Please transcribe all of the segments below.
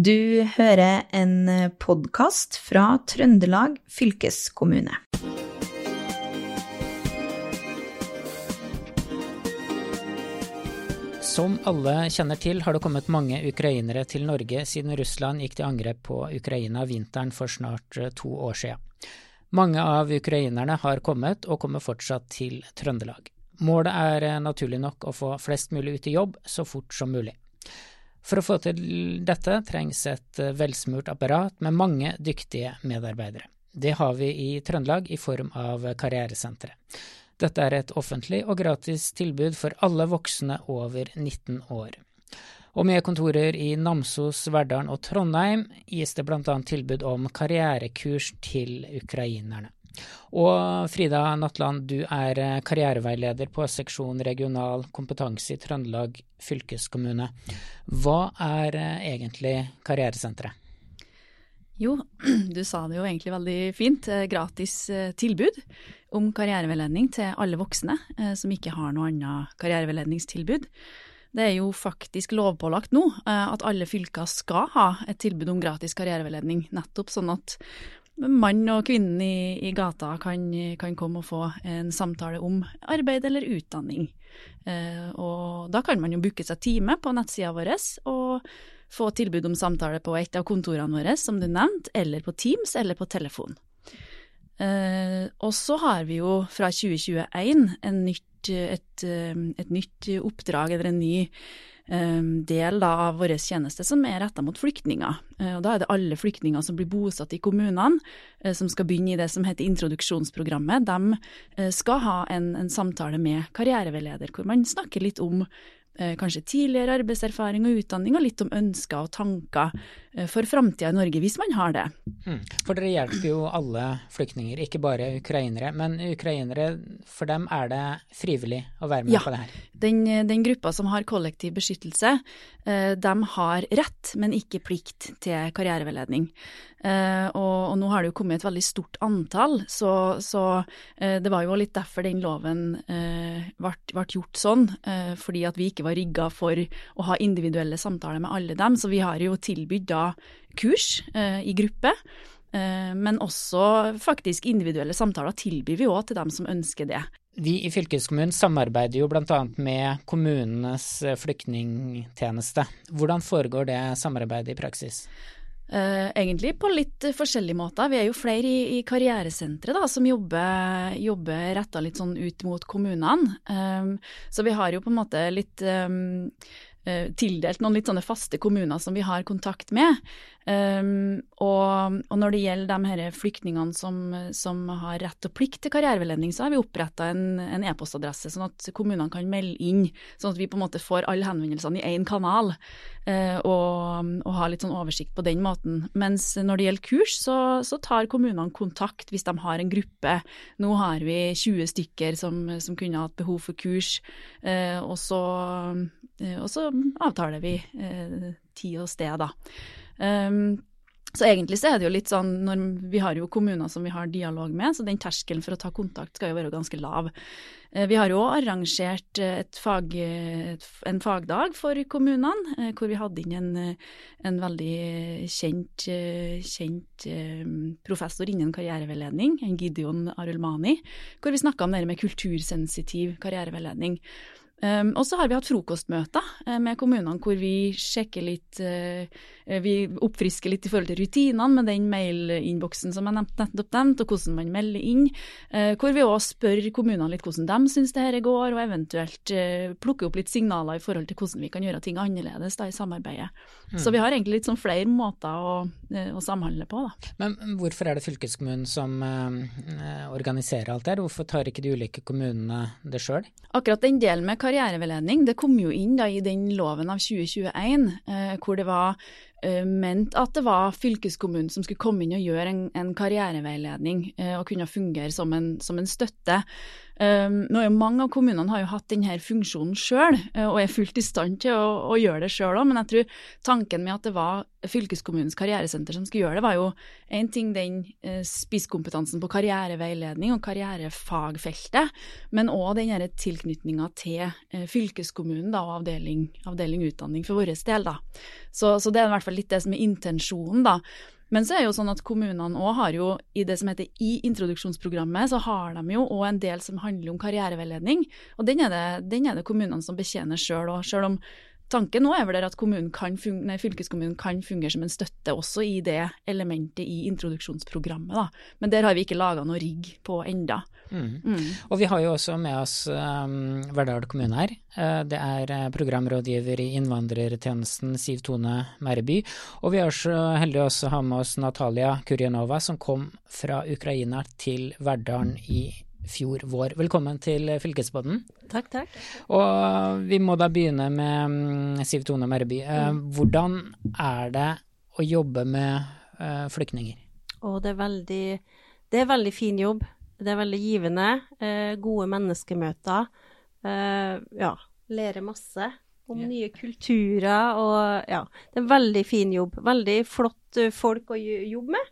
Du hører en podkast fra Trøndelag fylkeskommune. Som alle kjenner til, har det kommet mange ukrainere til Norge siden Russland gikk til angrep på Ukraina vinteren for snart eh, to år siden. Mange av ukrainerne har kommet, og kommer fortsatt til Trøndelag. Målet er eh, naturlig nok å få flest mulig ut i jobb så fort som mulig. For å få til dette trengs et eh, velsmurt apparat med mange dyktige medarbeidere. Det har vi i Trøndelag i form av Karrieresenteret. Dette er et offentlig og gratis tilbud for alle voksne over 19 år. Og med kontorer i Namsos, Verdalen og Trondheim gis det bl.a. tilbud om karrierekurs til ukrainerne. Og Frida Natland, du er karriereveileder på seksjon regional kompetanse i Trøndelag fylkeskommune. Hva er egentlig Karrieresenteret? Jo, du sa det jo egentlig veldig fint. Gratis tilbud om karriereveiledning til alle voksne eh, som ikke har noe annet karriereveiledningstilbud. Det er jo faktisk lovpålagt nå eh, at alle fylker skal ha et tilbud om gratis karriereveiledning, nettopp sånn at mann og kvinnen i, i gata kan, kan, komme og få en samtale om arbeid eller utdanning. Eh, og da kan man jo booke seg time på nettsida vår og få tilbud om samtale på et av kontorene våre, som du nevnte, eller på Teams eller på telefon. Eh, og så har vi jo fra 2021 nytt, et, et, nytt oppdrag, eller en ny del av vår tjeneste som er retta mot flyktninger. Eh, og da er det alle flyktninger som blir bosatt i kommunene, eh, som skal begynne i det som heter introduksjonsprogrammet. De eh, skal ha en, en samtale med karriereveileder, hvor man snakker litt om kanskje tidligere arbeidserfaring og utdanning, og litt om ønsker og tanker eh, for framtida i Norge, hvis man har det. Mm. For dere hjelper jo alle flyktninger, ikke bare ukrainere. Men ukrainere, for dem er det frivillig å være med ja, på det her? Den, den gruppa som har kollektiv beskyttelse, eh, de har rett, men ikke plikt til karriereveiledning. Uh, og, og, nå har det jo kommet et veldig stort antall, så, så uh, det var jo litt derfor den loven ble, gjort sånn. fordi at vi ikke var rigga for å ha individuelle samtaler med alle dem. Så vi har jo tilbudt da kurs i gruppe. Men også faktisk individuelle samtaler tilbyr vi òg til dem som ønsker det. Vi i fylkeskommunen samarbeider jo bl.a. med kommunenes flyktningtjeneste. Hvordan foregår det samarbeidet i praksis? Uh, egentlig på litt forskjellige måter. Vi er jo flere i, i karrieresenteret som jobber, jobber retta litt sånn ut mot kommunene. Um, så vi har jo på en måte litt um, tildelt noen litt sånne faste kommuner som vi har kontakt med. Um, og, og, når det gjelder de her flyktningene som, som, har rett og plikt til karriereveiledning, så har vi oppretta en e-postadresse, sånn at kommunene kan melde inn, sånn at vi på en måte får alle henvendelsene i én kanal, uh, og, og har litt sånn oversikt på den måten. Mens når det gjelder kurs, så, så, tar kommunene kontakt hvis de har en gruppe. Nå har vi 20 stykker som, som kunne hatt behov for kurs, uh, og, så, og så avtaler vi tid og sted, da. Um, så egentlig så er det jo litt sånn når Vi har jo kommuner som vi har dialog med, så den terskelen for å ta kontakt skal jo være ganske lav. Eh, vi har jo arrangert fag, en fagdag for kommunene, eh, hvor vi hadde inn en, en veldig kjent, kjent, professor innen karriereveiledning, en Gideon Arulmani, hvor vi snakka om det med kultursensitiv karriereveiledning. Um, og så har vi hatt frokostmøter uh, med kommunene hvor vi sjekker litt uh, Vi oppfrisker litt i forhold til rutinene med den mailinnboksen som jeg nevnte nettopp nevnt, og hvordan man melder inn. Uh, hvor vi òg spør kommunene litt hvordan de syns det her går, og eventuelt plukker opp litt signaler i forhold til hvordan vi kan gjøre ting annerledes da, i samarbeidet. Mm. Så vi har egentlig litt sånn flere måter å, å, samhandle på. Da. Men hvorfor er det fylkeskommunen som organiserer alt det her? Hvorfor tar ikke de ulike kommunene det sjøl? Akkurat den delen med karriereveiledning det kom jo inn da i den loven av 2021 eh, hvor det var eh, ment at det var fylkeskommunen som skulle komme inn og gjøre en, en karriereveiledning eh, og kunne fungere som en, som en støtte. Um, nå er jo Mange av kommunene har jo hatt denne funksjonen sjøl, og er fullt i stand til å, å gjøre det sjøl òg, men jeg tror tanken med at det var fylkeskommunens karrieresenter som skulle gjøre det, var jo en ting den spisskompetansen på karriereveiledning og karrierefagfeltet, men òg den tilknytninga til fylkeskommunen da, og avdeling, avdeling utdanning for vår del. da. Så, så det er i hvert fall litt det som er intensjonen. da. Men så er jo sånn at kommunene òg har jo, i det som heter i introduksjonsprogrammet, så har de jo òg en del som handler om karriereveiledning. Og den er det, den er det kommunene som betjener sjøl òg. Sjøl om tanken nå er vel at kan nei, fylkeskommunen kan fungere som en støtte også i det elementet i introduksjonsprogrammet. Da. Men der har vi ikke laga noe rigg på enda. Mm. Mm. Og vi har jo også med oss um, Verdal kommune her. Uh, det er uh, programrådgiver i innvandrertjenesten Siv Tone Mæreby. Og vi er så heldige også å ha med oss Natalia Kurjanova, som kom fra Ukraina til Verdalen i fjor vår. Velkommen til Fylkesbåten. Takk, takk. Og vi må da begynne med mm, Siv Tone Merreby. Eh, mm. Hvordan er det å jobbe med uh, flyktninger? Og det er veldig Det er veldig fin jobb. Det er veldig givende. Uh, gode menneskemøter. Ja, lære masse om nye kulturer og ja. Det er en veldig fin jobb. Veldig flott folk å jobbe med.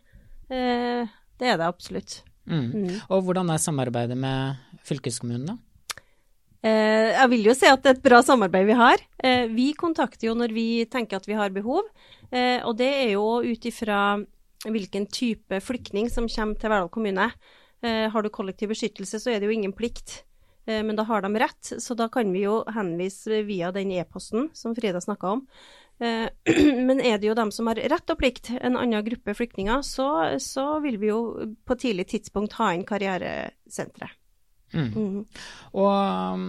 det er det absolutt. Mm. Mm. Og hvordan er samarbeidet med fylkeskommunen, da? Eh, jeg vil jo si at det er et bra samarbeid vi har. Eh, vi kontakter jo når vi tenker at vi har behov, eh, og det er jo ut ifra hvilken type flyktning som kommer til Verdal kommune. Har du kollektiv beskyttelse, så er det jo ingen plikt, men da har de rett. Så da kan vi jo henvise via den e-posten som Frida snakka om. Men er det jo dem som har rett og plikt, en annen gruppe flyktninger, så, så vil vi jo på tidlig tidspunkt ha inn karrieresenteret. Mm. Mm. Og um,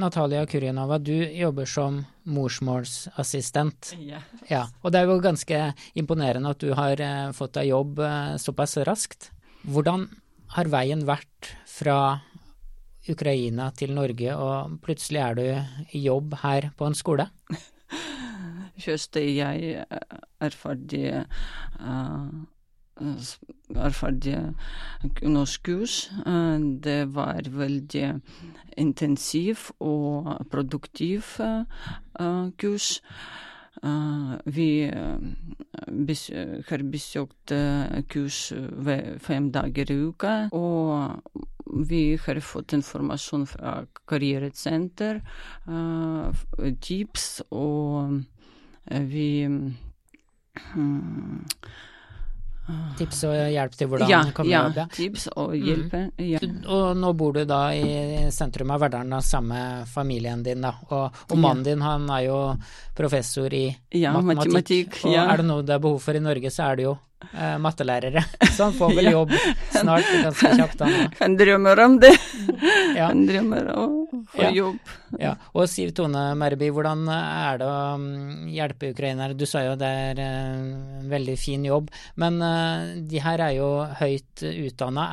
Natalia Kurjanova, du jobber som morsmålsassistent. Yeah. Ja, og det er jo ganske imponerende at du har uh, fått deg jobb uh, såpass raskt. Hvordan har veien vært fra Ukraina til Norge, og plutselig er du i jobb her på en skole? Først jeg er ferdig er ferdig norskkurs. Det var veldig intensiv og produktiv kurs. Vi har besøkt kurs fem dager i uka, og vi har fått informasjon fra karrieresenter, tips og vi hmm, Tips og hjelp til hvordan ja, kan ja, jobbe? Ja, tips og hjelpe. Mm. Ja. Og nå bor du da i sentrum av Verdalen sammen med familien din, da. Og, og mannen din han er jo professor i ja, matematikk. matematikk og er det noe det er behov for i Norge, så er det jo eh, mattelærere. Så han får vel jobb snart, ganske kjapt. Han, han drømmer om det. Han drømmer om å få jobb. Ja. Og Siv Tone Merby, hvordan er det å mm, hjelpe ukrainere? Du sa jo det er en eh, veldig fin jobb, men uh, de her er jo høyt utdanna.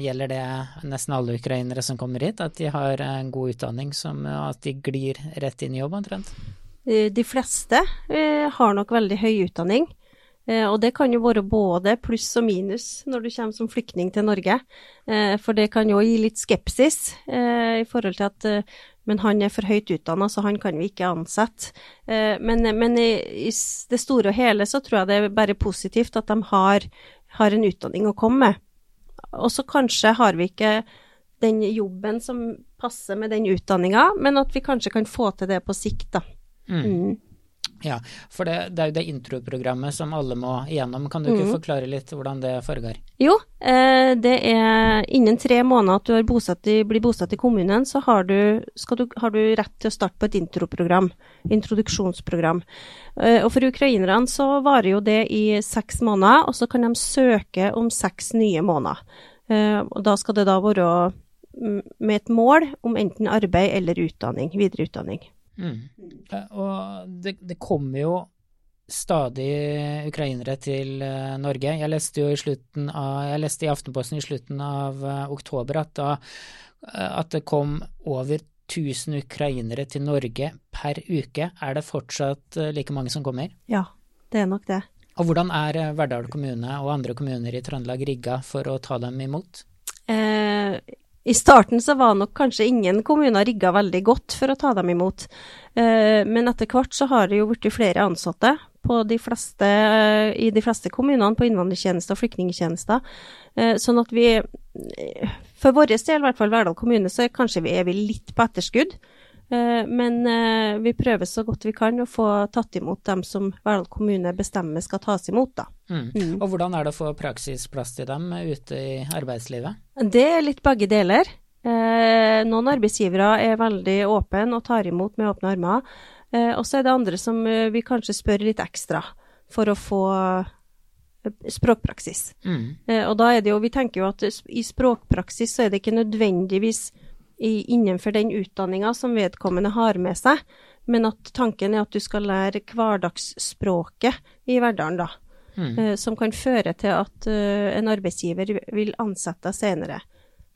Gjelder det nesten alle ukrainere som kommer hit, at de har en god utdanning, som at de glir rett inn i jobb omtrent? De fleste eh, har nok veldig høy utdanning. Eh, og det kan jo være både pluss og minus når du kommer som flyktning til Norge. Eh, for det kan jo gi litt skepsis eh, i forhold til at men han er for høyt utdanna, så han kan vi ikke ansette. Men, men i, i, det store og hele så tror jeg det er bare positivt at de har, har en utdanning å komme med. Og så kanskje har vi ikke den jobben som passer med den utdanninga, men at vi kanskje kan få til det på sikt, da. Mm. Mm. Ja, for det, det, er jo det introprogrammet som alle må igjennom. Kan du ikke mm. forklare litt hvordan det foregår? Jo, eh, det er innen tre måneder at du bosatt i, blir bosatt i kommunen, så har du, du, har du, rett til å starte på et introprogram. Introduksjonsprogram. Eh, og for ukrainerne så varer jo det i seks måneder, og så kan de søke om seks nye måneder. Eh, og da skal det da være med et mål om enten arbeid eller utdanning, videreutdanning. Mm. Eh, og det, det, kommer jo stadig ukrainere til uh, Norge. Jeg leste jo i slutten av, jeg leste i Aftenposten i slutten av uh, oktober at, da, uh, at det kom over 1000 ukrainere til Norge per uke. Er det fortsatt like mange som kommer? Ja, det er nok det. Og hvordan er Verdal kommune og andre kommuner i Trøndelag rigga for å ta dem imot? Eh, I starten så var nok kanskje ingen kommuner rigga veldig godt for å ta dem imot. Eh, men etter hvert så har det jo blitt flere ansatte de fleste, i de fleste kommunene på innvandrertjenester og flyktningtjenester. Eh, sånn at vi, for vår del, i hvert fall Verdal kommune, så kanskje vi er litt på etterskudd. Eh, men vi prøver så godt vi kan å få tatt imot dem som Verdal kommune bestemmer skal tas imot, da. Mm. Mm. Og hvordan er det å få praksisplass til dem ute i arbeidslivet? Det er litt begge deler. Eh, noen arbeidsgivere er veldig åpne og tar imot med åpne armer. Eh, og så er det andre som eh, vi kanskje spør litt ekstra for å få språkpraksis. Mm. og da er det jo, vi tenker jo at i språkpraksis så er det ikke nødvendigvis i, innenfor den utdanninga som vedkommende har med seg, men at tanken er at du skal lære hverdagsspråket i hverdagen, da. Mm. som kan føre til at en arbeidsgiver vil ansette deg senere.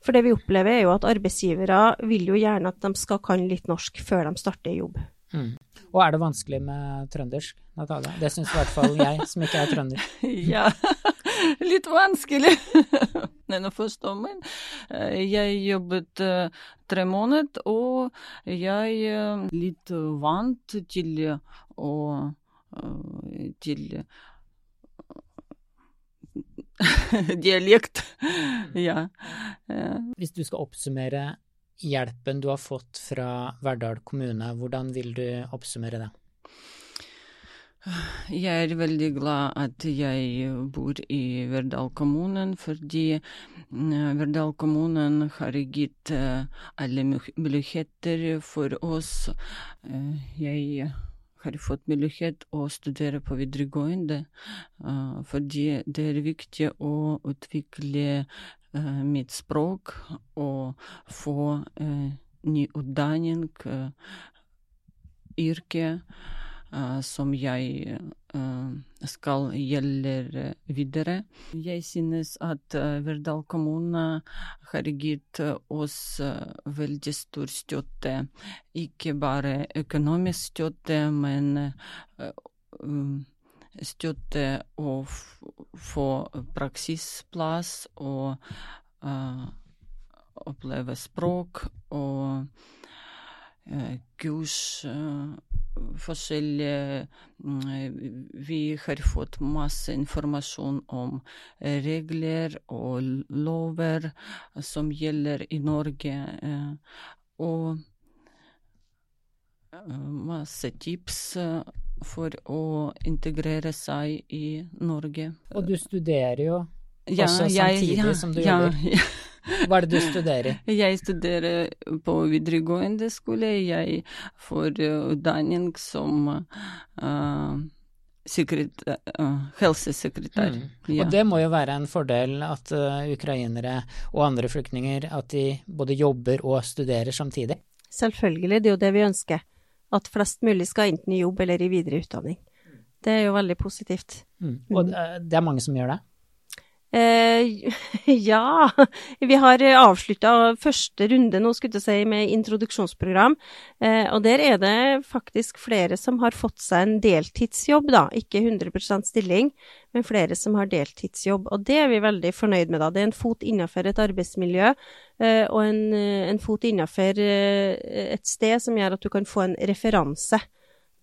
For det vi opplever er jo at arbeidsgivere vil jo gjerne at de skal kan litt norsk før de starter jobb. Mm. Og er det vanskelig med trøndersk, Natalia? Det syns i hvert fall jeg, som ikke er trønder. ja, litt vanskelig. Men forstå meg. Jeg jobbet uh, tre måneder, og jeg uh, litt vant til å til dialekt. ja. Hvis du skal oppsummere hjelpen du har fått fra Verdal kommune, hvordan vil du oppsummere det? Jeg er veldig glad at jeg bor i Verdal kommunen, fordi mm, Verdal kommunen har gitt eh, alle muligheter for oss. Eh, jeg har fått mulighet å studere på videregående, uh, fordi det er viktig å utvikle mitt språk og få ny utdanning, yrke. Uh, som jeg uh, skal gjelde videre. Jeg synes at uh, Verdal kommune har gitt oss veldig stor støtte. Ikke bare økonomisk støtte, men um, støtte å få praksisplass og oppleve språk og kurs forskjellige Vi har fått masse informasjon om regler og lover som gjelder i Norge. Og masse tips for å integrere seg i Norge. Og du studerer jo også ja, samtidig ja, som du jobber. Ja, hva er det du studerer? Jeg studerer på videregående skole. Jeg får utdanning som uh, sekretær, uh, helsesekretær. Mm. Ja. Og det må jo være en fordel at uh, ukrainere og andre flyktninger at de både jobber og studerer samtidig? Selvfølgelig, det er jo det vi ønsker. At flest mulig skal enten i jobb eller i videre utdanning. Det er jo veldig positivt. Mm. Og det er mange som gjør det? Eh, ja, vi har avslutta første runde nå, skulle jeg si, med introduksjonsprogram. Eh, og der er det faktisk flere som har fått seg en deltidsjobb, da. Ikke 100% stilling, men flere som har deltidsjobb. Og det er vi veldig fornøyd med, da. Det er en fot innenfor et arbeidsmiljø, eh, og en, en fot innenfor eh, et sted som gjør at du kan få en referanse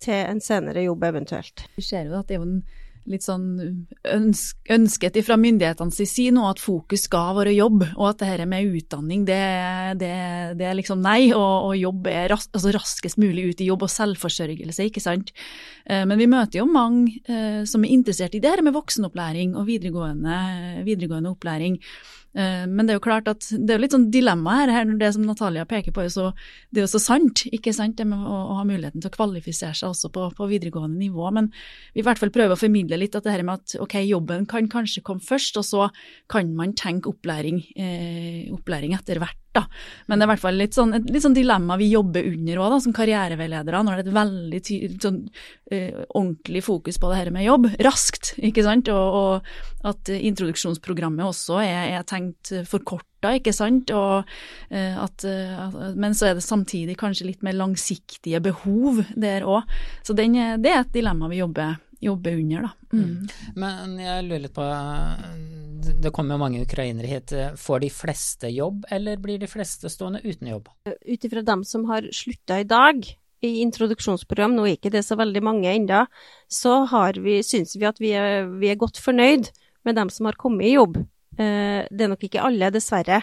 til en senere jobb, eventuelt. Vi ser jo at det er jo en litt sånn ønsk, ønsket fra myndighetenes side nå at fokus skal være jobb, og at det her med utdanning, det, det, det er liksom nei. Og, og jobb er ras, altså raskest mulig ut i jobb og selvforsørgelse, ikke sant. Eh, men vi møter jo mange eh, som er interessert i det her med voksenopplæring og videregående, videregående opplæring. Eh, men det er jo klart at det er litt sånn dilemma her, her det som Natalia peker på, er så, det er jo så sant. ikke sant, Det med å, å, ha muligheten til å kvalifisere seg også på, på, videregående nivå. Men vi i hvert fall prøver å formidle litt at det her med at ok, jobben kan kanskje komme først, og så kan man tenke opplæring, eh, opplæring etter hvert da. Men det er i hvert fall litt sånn, et litt sånn dilemma vi jobber under òg, som karriereveiledere, når det er et veldig sånn, uh, ordentlig fokus på det her med jobb, raskt, ikke sant, og, og at introduksjonsprogrammet også er, er tenkt forkorta, ikke sant, og uh, at, uh, men så er det samtidig kanskje litt mer langsiktige behov der òg. Så den, det er et dilemma vi jobber jobber under, da. Mm. Men jeg lurer litt på det kommer jo mange ukrainere hit. Får de fleste jobb, eller blir de fleste stående uten jobb? Ut ifra dem som har slutta i dag i introduksjonsprogram, nå er ikke det så veldig mange ennå, så vi, syns vi at vi er, vi er, godt fornøyd med dem som har kommet i jobb. Eh, det er nok ikke alle, dessverre.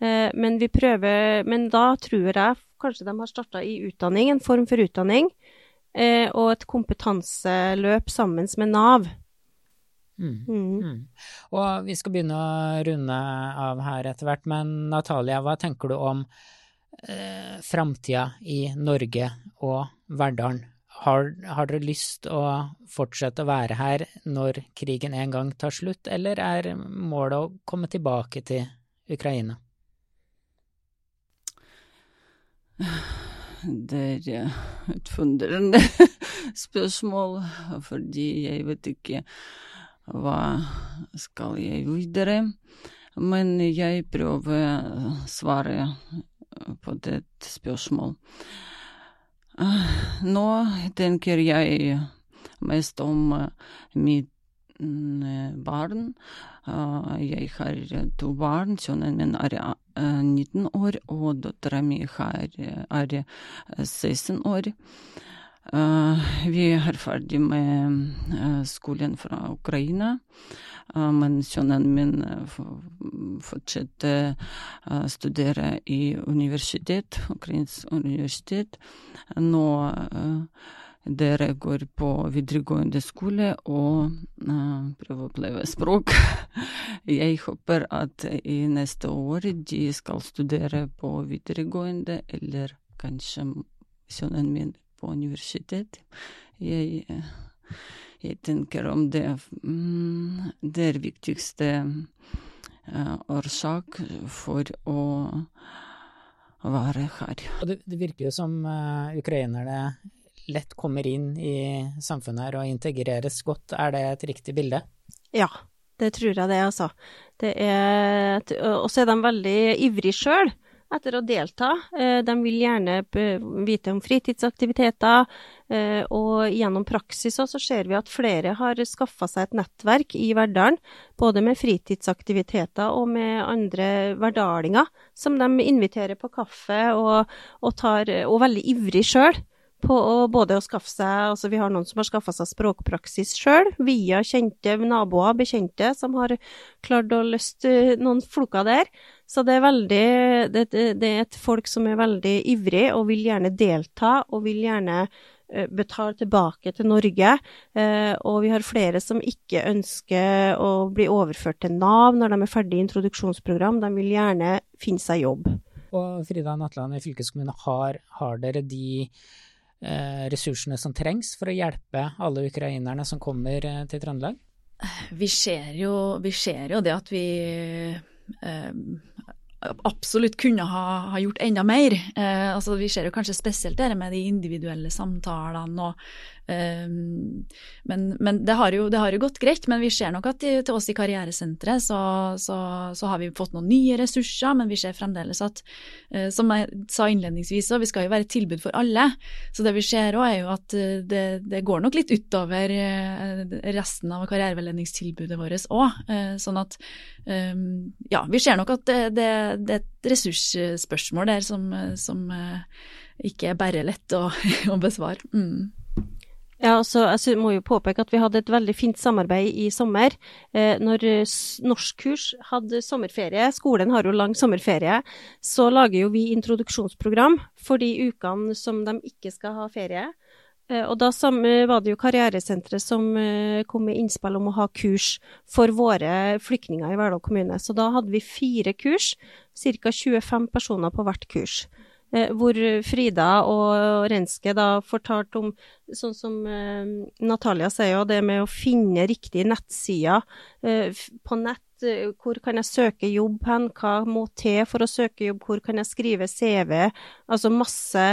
Eh, men vi prøver Men da tror jeg kanskje de har starta i utdanning, en form for utdanning, eh, og et kompetanseløp sammen med Nav. Mm. Mm. Mm. Og vi skal begynne å runde av her etter hvert, men Natalia, hva tenker du om eh, framtida i Norge og Verdalen? Har, har, dere lyst å fortsette å være her når krigen en gang tar slutt, eller er målet å komme tilbake til Ukraina? Det er et fundrende spørsmål, fordi jeg vet ikke hva skal jeg videre? Men jeg prøver å svare på det spørsmålet. Nå tenker jeg mest om mitt barn. Jeg har to barn. Sønnen min er 19 år, og dattera mi er 16 år. Uh, vi er ferdig med uh, skolen fra Ukraina, uh, men sønnen min fortsetter å studere i universitet, ukrainsk universitet. Nå dere går på videregående skole og prøver å oppleve språk. Jeg håper at i neste år de skal studere på videregående, eller kanskje sønnen min på universitet. Jeg, jeg tenker om det mm, det er viktigste uh, årsak for å være her. Det, det, virker jo som uh, ukrainerne lett kommer inn i samfunnet her og integreres godt. Er det et riktig bilde? Ja, det tror jeg det, altså. Det er, og så er de veldig ivrige sjøl etter å delta. Eh, de vil gjerne vite om fritidsaktiviteter, eh, og gjennom praksis så ser vi at flere har skaffa seg et nettverk i Verdalen, både med fritidsaktiviteter og med andre verdalinger, som de inviterer på kaffe og, og, tar, og veldig ivrig sjøl på å, både å skaffe seg altså Vi har noen som har skaffa seg språkpraksis sjøl, via kjente naboer, bekjente, som har klart å løste noen floker der. Så det er veldig det, det, er et folk som er veldig ivrig og vil gjerne delta, og vil gjerne uh, betale tilbake til Norge. Uh, og vi har flere som ikke ønsker å bli overført til Nav når de er ferdig i introduksjonsprogram. De vil gjerne finne seg jobb. Og Frida Natland i fylkeskommunen, har, har dere de Eh, ressursene som trengs for å hjelpe alle ukrainerne som kommer eh, til Trøndelag? Vi ser jo, vi ser jo det at vi eh, absolutt kunne ha, ha, gjort enda mer. Eh, altså, vi ser jo kanskje spesielt det med de individuelle samtalene og men, men det, har jo, det, har jo, gått greit. Men vi ser nok at til, til oss i Karrieresenteret så, så, så, har vi fått noen nye ressurser, men vi ser fremdeles at, eh, som jeg sa innledningsvis, vi skal jo være et tilbud for alle. Så det vi ser òg er jo at eh, det, det, går nok litt utover eh, resten av karriereveiledningstilbudet vårt òg. Sånn at ehm, ja, vi ser nok at det, det, det er et ressursspørsmål der som, som ikke er bare lett å, å besvare. Mm. Ja, altså, Jeg må jo påpeke at vi hadde et veldig fint samarbeid i sommer. Eh, når norskkurs hadde sommerferie, skolen har jo lang sommerferie, så lager jo vi introduksjonsprogram for de ukene som de ikke skal ha ferie. Eh, og da var det jo Karrieresenteret som eh, kom med innspill om å ha kurs for våre flyktninger i Verdal kommune. Så da hadde vi fire kurs, ca. 25 personer på hvert kurs. Eh, hvor Frida og Renske da fortalte om, sånn som eh, Natalia sier, det med å finne riktige nettsider eh, på nett. Hvor kan jeg søke jobb hen, hva må til for å søke jobb, hvor kan jeg skrive CV? Altså masse,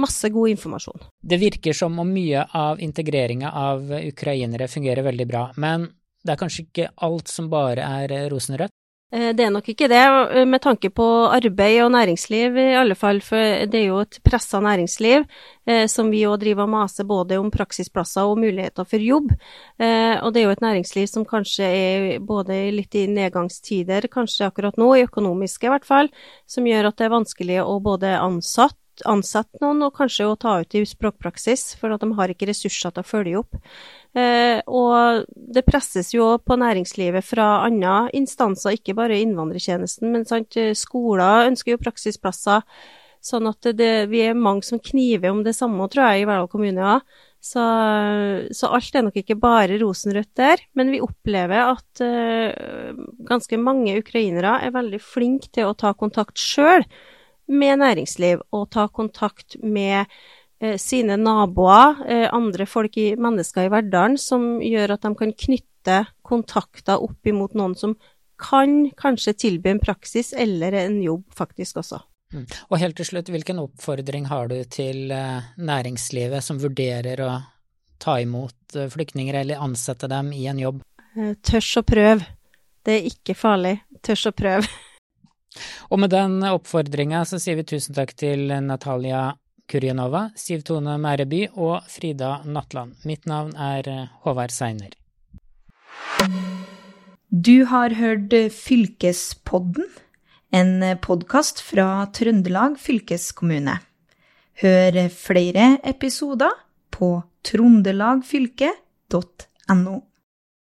masse god informasjon. Det virker som om mye av integreringa av ukrainere fungerer veldig bra, men det er kanskje ikke alt som bare er rosenrødt? Eh, det er nok ikke det, eh, med tanke på arbeid og næringsliv i alle fall. For det er jo et pressa næringsliv, eh, som vi òg driver og maser både om praksisplasser og muligheter for jobb. Og det er jo et næringsliv som kanskje er både litt i nedgangstider, kanskje akkurat nå, i økonomiske i hvert fall, som gjør at det er vanskelig å både ansatt ansette noen, og kanskje å ta ut i språkpraksis, for at de har ikke ressurser til å følge opp. Eh, og det presses jo på næringslivet fra andre instanser, ikke bare innvandrertjenesten, men sant, skoler ønsker jo praksisplasser. Sånn at det, vi er mange som kniver om det samme, tror jeg, i Verdal kommune Ja. Så, så, alt er nok ikke bare rosenrødt der, men vi opplever at uh, ganske mange ukrainere er veldig flinke til å ta kontakt sjøl med næringsliv, og ta kontakt med Eh, sine naboer, eh, andre folk i, mennesker i hverdagen, som gjør at de kan knytte kontakter opp imot noen som kan kanskje tilby en praksis eller en jobb faktisk også. Mm. Og helt til slutt, hvilken oppfordring har du til eh, næringslivet som vurderer å ta imot flyktninger eller ansette dem i en jobb? Tørs å prøve. Det er ikke farlig. Tørs å prøve. Og med den oppfordringa så sier vi tusen takk til Natalia Kurjanova, Siv Tone Mæreby og Frida Natland. Mitt navn er eh, Håvard Seiner. Du har hørt Fylkespodden, en podkast fra Trøndelag fylkeskommune. Hør flere episoder på trondelagfylket.no.